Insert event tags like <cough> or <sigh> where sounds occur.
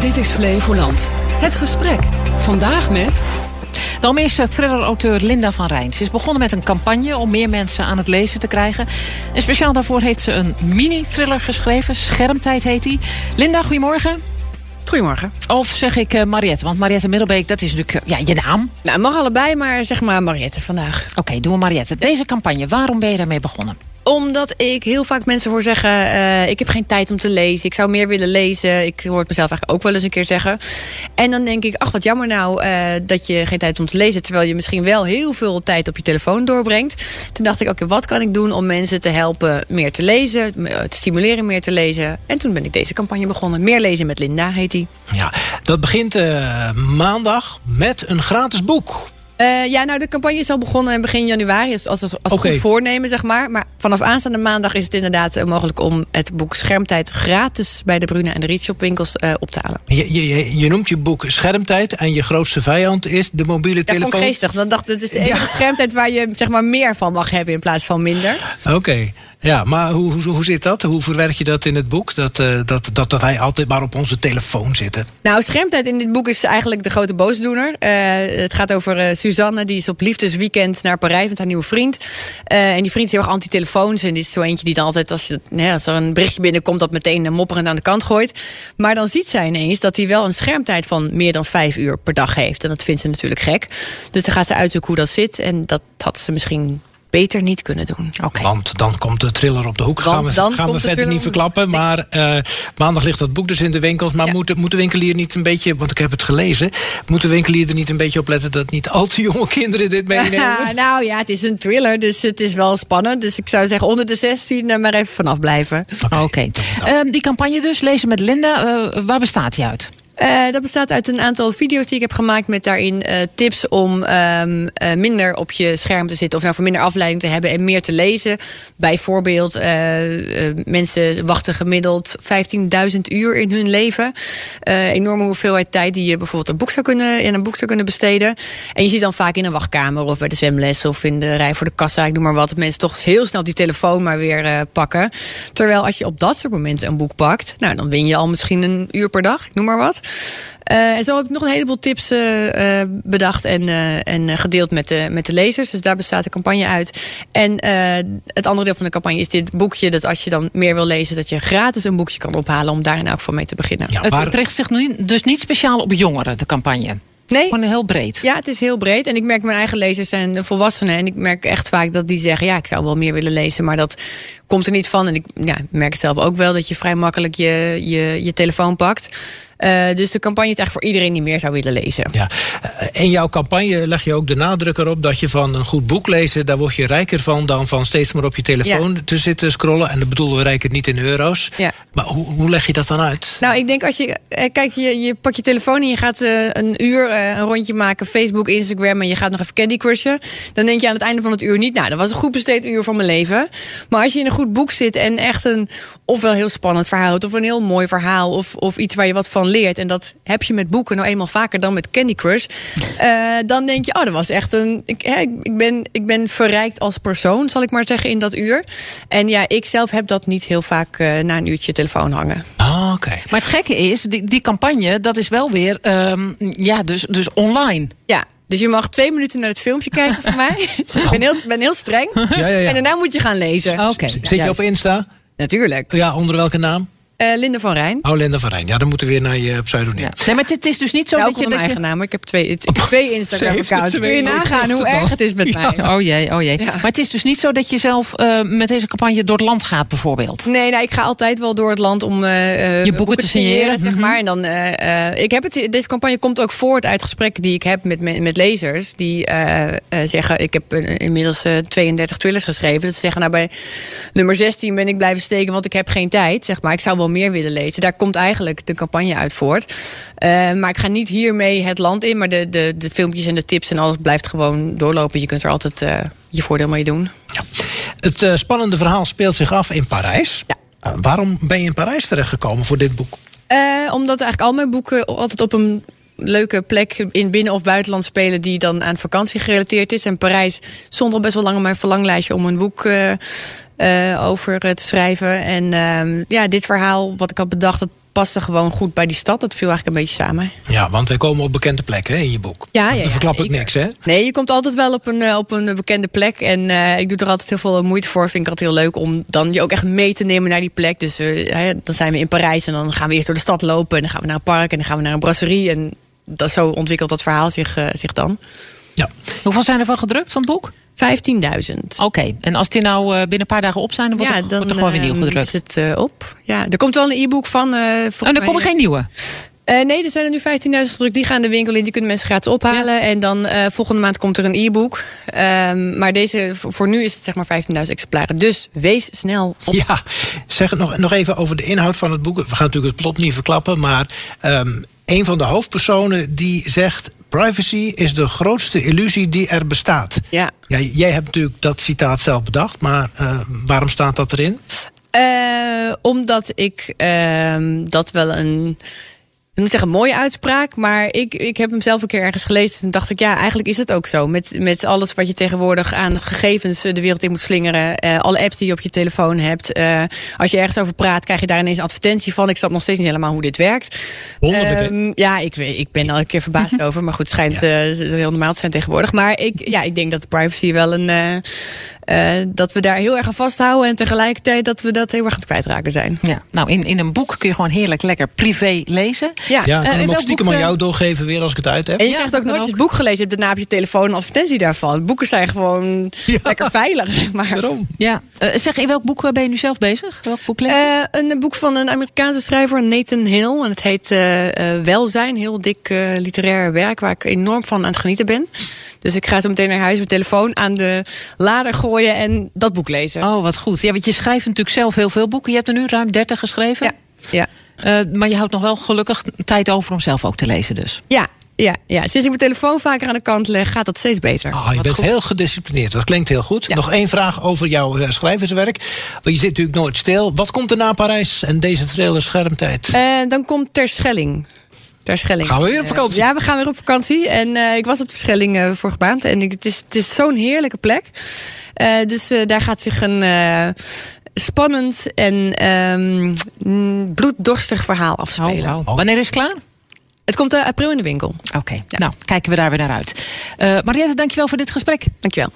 Dit is Flevoland. Het gesprek. Vandaag met... De Almeerse thriller-auteur Linda van Rijn. Ze is begonnen met een campagne om meer mensen aan het lezen te krijgen. En speciaal daarvoor heeft ze een mini-thriller geschreven. Schermtijd heet die. Linda, goedemorgen. Goedemorgen. Of zeg ik uh, Mariette? Want Mariette Middelbeek, dat is natuurlijk uh, ja, je naam. Nou, mag allebei, maar zeg maar Mariette vandaag. Oké, okay, doen we Mariette. Deze campagne, waarom ben je daarmee begonnen? Omdat ik heel vaak mensen hoor zeggen... Uh, ik heb geen tijd om te lezen. Ik zou meer willen lezen. Ik hoor het mezelf eigenlijk ook wel eens een keer zeggen. En dan denk ik, ach wat jammer nou uh, dat je geen tijd om te lezen... terwijl je misschien wel heel veel tijd op je telefoon doorbrengt. Toen dacht ik, oké, wat kan ik doen om mensen te helpen meer te lezen... te stimuleren meer te lezen. En toen ben ik deze campagne begonnen. Meer lezen met Linda heet die. Ja, dat begint maandag met een gratis boek. Uh, ja, nou, de campagne is al begonnen begin januari. Als, als, als, als okay. goed voornemen, zeg maar. Maar vanaf aanstaande maandag is het inderdaad mogelijk om het boek Schermtijd gratis bij de Bruna en de Rietshop winkels uh, op te halen. Je, je, je, noemt je boek Schermtijd en je grootste vijand is de mobiele telefoon. Vond geestig. Dan dacht het is de enige ja. schermtijd waar je zeg maar meer van mag hebben in plaats van minder. Oké. Okay. Ja, maar hoe, hoe, hoe zit dat? Hoe verwerk je dat in het boek? Dat, uh, dat, dat, dat wij altijd maar op onze telefoon zitten. Nou, schermtijd in dit boek is eigenlijk de grote boosdoener. Uh, het gaat over uh, Suzanne, die is op liefdesweekend naar Parijs met haar nieuwe vriend. en die vriend is heel erg anti-telefoons. En is zo eentje die dan altijd, als, je, als er een berichtje binnenkomt... dat meteen mopperend aan de kant gooit. Maar dan ziet zij ineens dat hij wel een schermtijd van meer dan vijf uur per dag heeft. En dat vindt ze natuurlijk gek. Dus dan gaat ze uitzoeken hoe dat zit. En dat had ze misschien beter niet kunnen doen. Okay. Want dan komt de thriller op de hoek. Want gaan we, gaan we verder niet verklappen. Nee. Maar uh, maandag ligt dat boek dus in de winkels. Maar ja. moet, moet de winkelier niet een beetje, want ik heb het gelezen... moet de winkelier er niet een beetje op letten... dat niet al te jonge kinderen dit <laughs> meenemen? Ja, nou ja, het is een thriller, dus het is wel spannend. Dus ik zou zeggen onder de 16 maar even vanaf blijven. Oké. Okay. Okay. Uh, die campagne dus, lezen met Linda. Uh, waar bestaat die uit? Uh, dat bestaat uit een aantal video's die ik heb gemaakt met daarin uh, tips om um, uh, minder op je scherm te zitten of nou voor minder afleiding te hebben en meer te lezen. Bijvoorbeeld, mensen wachten gemiddeld 15.000 uur in hun leven. enorme hoeveelheid tijd die je bijvoorbeeld een boek zou kunnen, in een boek zou kunnen besteden. En je ziet dan vaak in een wachtkamer of bij de zwemles of in de rij voor de kassa, ik noem maar wat, dat mensen toch heel snel die telefoon maar weer pakken. Terwijl als je op dat soort momenten een boek pakt, nou dan win je al misschien een uur per dag, ik noem maar wat. Uh, en zo heb ik nog een heleboel tips uh, bedacht en, uh, en gedeeld met de, met de lezers. Dus daar bestaat de campagne uit. En het andere deel van de campagne is dit boekje. Dat als je dan meer wil lezen, dat je gratis een boekje kan ophalen. Om daar in elk geval mee te beginnen. Ja, maar... Het richt zich nu dus niet speciaal op jongeren, de campagne. Nee. Gewoon heel breed. Ja, het is heel breed. En ik merk mijn eigen lezers zijn volwassenen. En ik merk echt vaak dat die zeggen: ja, ik zou wel meer willen lezen. Maar dat komt er niet van. En ik ja, merk het zelf ook wel dat je vrij makkelijk je, je, je telefoon pakt. Uh, dus de campagne is eigenlijk voor iedereen die meer zou willen lezen. Ja. In jouw campagne leg je ook de nadruk erop dat je van een goed boek lezen, daar word je rijker van dan van steeds maar op je telefoon ja. te zitten scrollen. En dat bedoelen we rijker niet in euro's. Ja. Maar hoe, hoe leg je dat dan uit? Nou, ik denk als je, kijk, je, je pakt je telefoon en je gaat uh, een uur uh, een rondje maken, Facebook, Instagram en je gaat nog even Candy Crushen. Dan denk je aan het einde van het uur niet, nou, dat was een goed besteed uur van mijn leven. Maar als je in een goed boek zit en echt een ofwel heel spannend verhaal of een heel mooi verhaal of, of iets waar je wat van leert. En dat heb je met boeken nou eenmaal vaker dan met Candy Crush. Uh, dan denk je, oh, dat was echt een. Ik, ik, ben, ik ben verrijkt als persoon, zal ik maar zeggen, in dat uur. En ja, ik zelf heb dat niet heel vaak uh, na een uurtje telefoon hangen. Oh, oké. Okay. Maar het gekke is, die, die campagne, dat is wel weer, um, ja, dus, dus online. Ja, dus je mag twee minuten naar het filmpje kijken van mij. <laughs> ik ben heel, ben heel streng. Ja, ja, ja. En daarna moet je gaan lezen. Okay, Zit je op Insta? Natuurlijk. Ja, onder welke naam? Uh, Linda van Rijn. Oh, Linda van Rijn. Ja, dan moeten we weer naar je pseudoniem. Ja. Nee, maar het is dus niet zo ja, dat je... mijn eigen naam. Ik heb twee, twee <laughs> Instagram-accounts. Kun je nagaan hoe erg het is met mij. Oh jee, oh jee. Ja. Maar het is dus niet zo dat je zelf uh, met deze campagne door het land gaat bijvoorbeeld? Nee, nou, ik ga altijd wel door het land om uh, je boeken, te signeren. Zeg maar. En dan, ik heb het, deze campagne komt ook voort uit gesprekken die ik heb met, met, met lezers. Die zeggen, ik heb inmiddels 32 thrillers geschreven. Dat ze zeggen, nou bij nummer 16 ben ik blijven steken, want ik heb geen tijd. Zeg maar. Ik zou wel meer willen lezen. Daar komt eigenlijk de campagne uit voort. Uh, maar ik ga niet hiermee het land in. Maar de, de, de filmpjes en de tips en alles blijft gewoon doorlopen. Je kunt er altijd uh, je voordeel mee doen. Ja. Het uh, spannende verhaal speelt zich af in Parijs. Ja. waarom ben je in Parijs terechtgekomen voor dit boek? omdat eigenlijk al mijn boeken altijd op een leuke plek in binnen- of buitenland spelen die dan aan vakantie gerelateerd is. En Parijs stond al best wel lang op mijn verlanglijstje om een boek uh, over te schrijven. En uh, ja, dit verhaal wat ik had bedacht, dat paste gewoon goed bij die stad. Dat viel eigenlijk een beetje samen. Ja, want wij komen op bekende plekken hè, in je boek. Ja, ja, Dan verklap ik niks, hè? Nee, je komt altijd wel op een, op een bekende plek. En ik doe er altijd heel veel moeite voor. Vind ik altijd heel leuk om dan je ook echt mee te nemen naar die plek. Dus dan zijn we in Parijs en dan gaan we eerst door de stad lopen. En dan gaan we naar een park en dan gaan we naar een brasserie. En dat, zo ontwikkelt dat verhaal zich, zich dan. Ja. Hoeveel zijn er van gedrukt van het boek? 15.000. Oké, en als die nou binnen een paar dagen op zijn, dan wordt, ja, dan, er gewoon weer nieuw gedrukt. Is het op. Ja, er komt wel een e-book van. Uh, oh, er komen geen nieuwe. Uh, nee, er zijn er nu 15.000 gedrukt. Die gaan de winkel in. Die kunnen mensen gratis ophalen. En dan uh, volgende maand komt er een e-book. Um, maar deze, voor nu is het zeg maar 15.000 exemplaren. Dus wees snel op. Ja, zeg het nog, nog even over de inhoud van het boek. We gaan natuurlijk het plot niet verklappen. Maar um, een van de hoofdpersonen die zegt... Privacy is de grootste illusie die er bestaat. Ja. ja jij hebt natuurlijk dat citaat zelf bedacht, maar uh, waarom staat dat erin? Uh, omdat ik uh, dat wel een moet zeggen, mooie uitspraak. Maar ik, ik heb hem zelf een keer ergens gelezen. En dacht ik, ja, eigenlijk is het ook zo. Met, met alles wat je tegenwoordig aan gegevens de wereld in moet slingeren. Uh, alle apps die je op je telefoon hebt. Uh, als je ergens over praat, krijg je daar ineens een advertentie van. Ik snap nog steeds niet helemaal hoe dit werkt. Um, ja, ik, weet, ik ben al een keer verbaasd <laughs> over. Maar goed, het schijnt ja. uh, heel normaal te zijn tegenwoordig. Maar ik, ja, ik denk dat privacy wel een, uh, dat we daar heel erg aan vasthouden. En tegelijkertijd dat we dat heel erg aan het kwijtraken zijn. Ja, nou, in, in een boek kun je gewoon heerlijk lekker privé lezen. Ja, ja kan uh, hem ook stiekem aan jou doorgeven weer als ik het uit heb. En je krijgt ook nooit het boek gelezen. Je hebt daarna op je telefoon een advertentie daarvan. Boeken zijn gewoon ja. lekker veilig, zeg maar. Waarom? Ja. Uh, zeg, in welk boek ben je nu zelf bezig? Welk boek lees je? een boek van een Amerikaanse schrijver, Nathan Hill. En het heet Welzijn. Heel dik literair werk waar ik enorm van aan het genieten ben. Dus ik ga zo meteen naar huis mijn telefoon aan de lader gooien en dat boek lezen. Oh, wat goed. Ja, want je schrijft natuurlijk zelf heel veel boeken. Je hebt er nu ruim 30 geschreven. Ja. ja. Uh, maar je houdt nog wel gelukkig tijd over om zelf ook te lezen dus. Ja, ja, ja, sinds ik mijn telefoon vaker aan de kant leg, gaat dat steeds beter. Oh, je bent heel gedisciplineerd. Dat klinkt heel goed. Nog één vraag over jouw uh, schrijverswerk. Want je zit natuurlijk nooit stil. Wat komt er na Parijs en deze trailer schermtijd? Uh, dan komt Terschelling. Terschelling. Gaan we weer op vakantie? Ja, we gaan weer op vakantie. En uh, ik was op Terschelling uh, vorige maand. En ik, het is, het is zo'n heerlijke plek. Uh, dus daar gaat zich een spannend en um, bloeddorstig verhaal afspelen. Oh, oh. Wanneer is het klaar? Het komt april in de winkel. Oké, okay. ja. nou kijken we daar weer naar uit. Mariette, dankjewel voor dit gesprek. Dankjewel.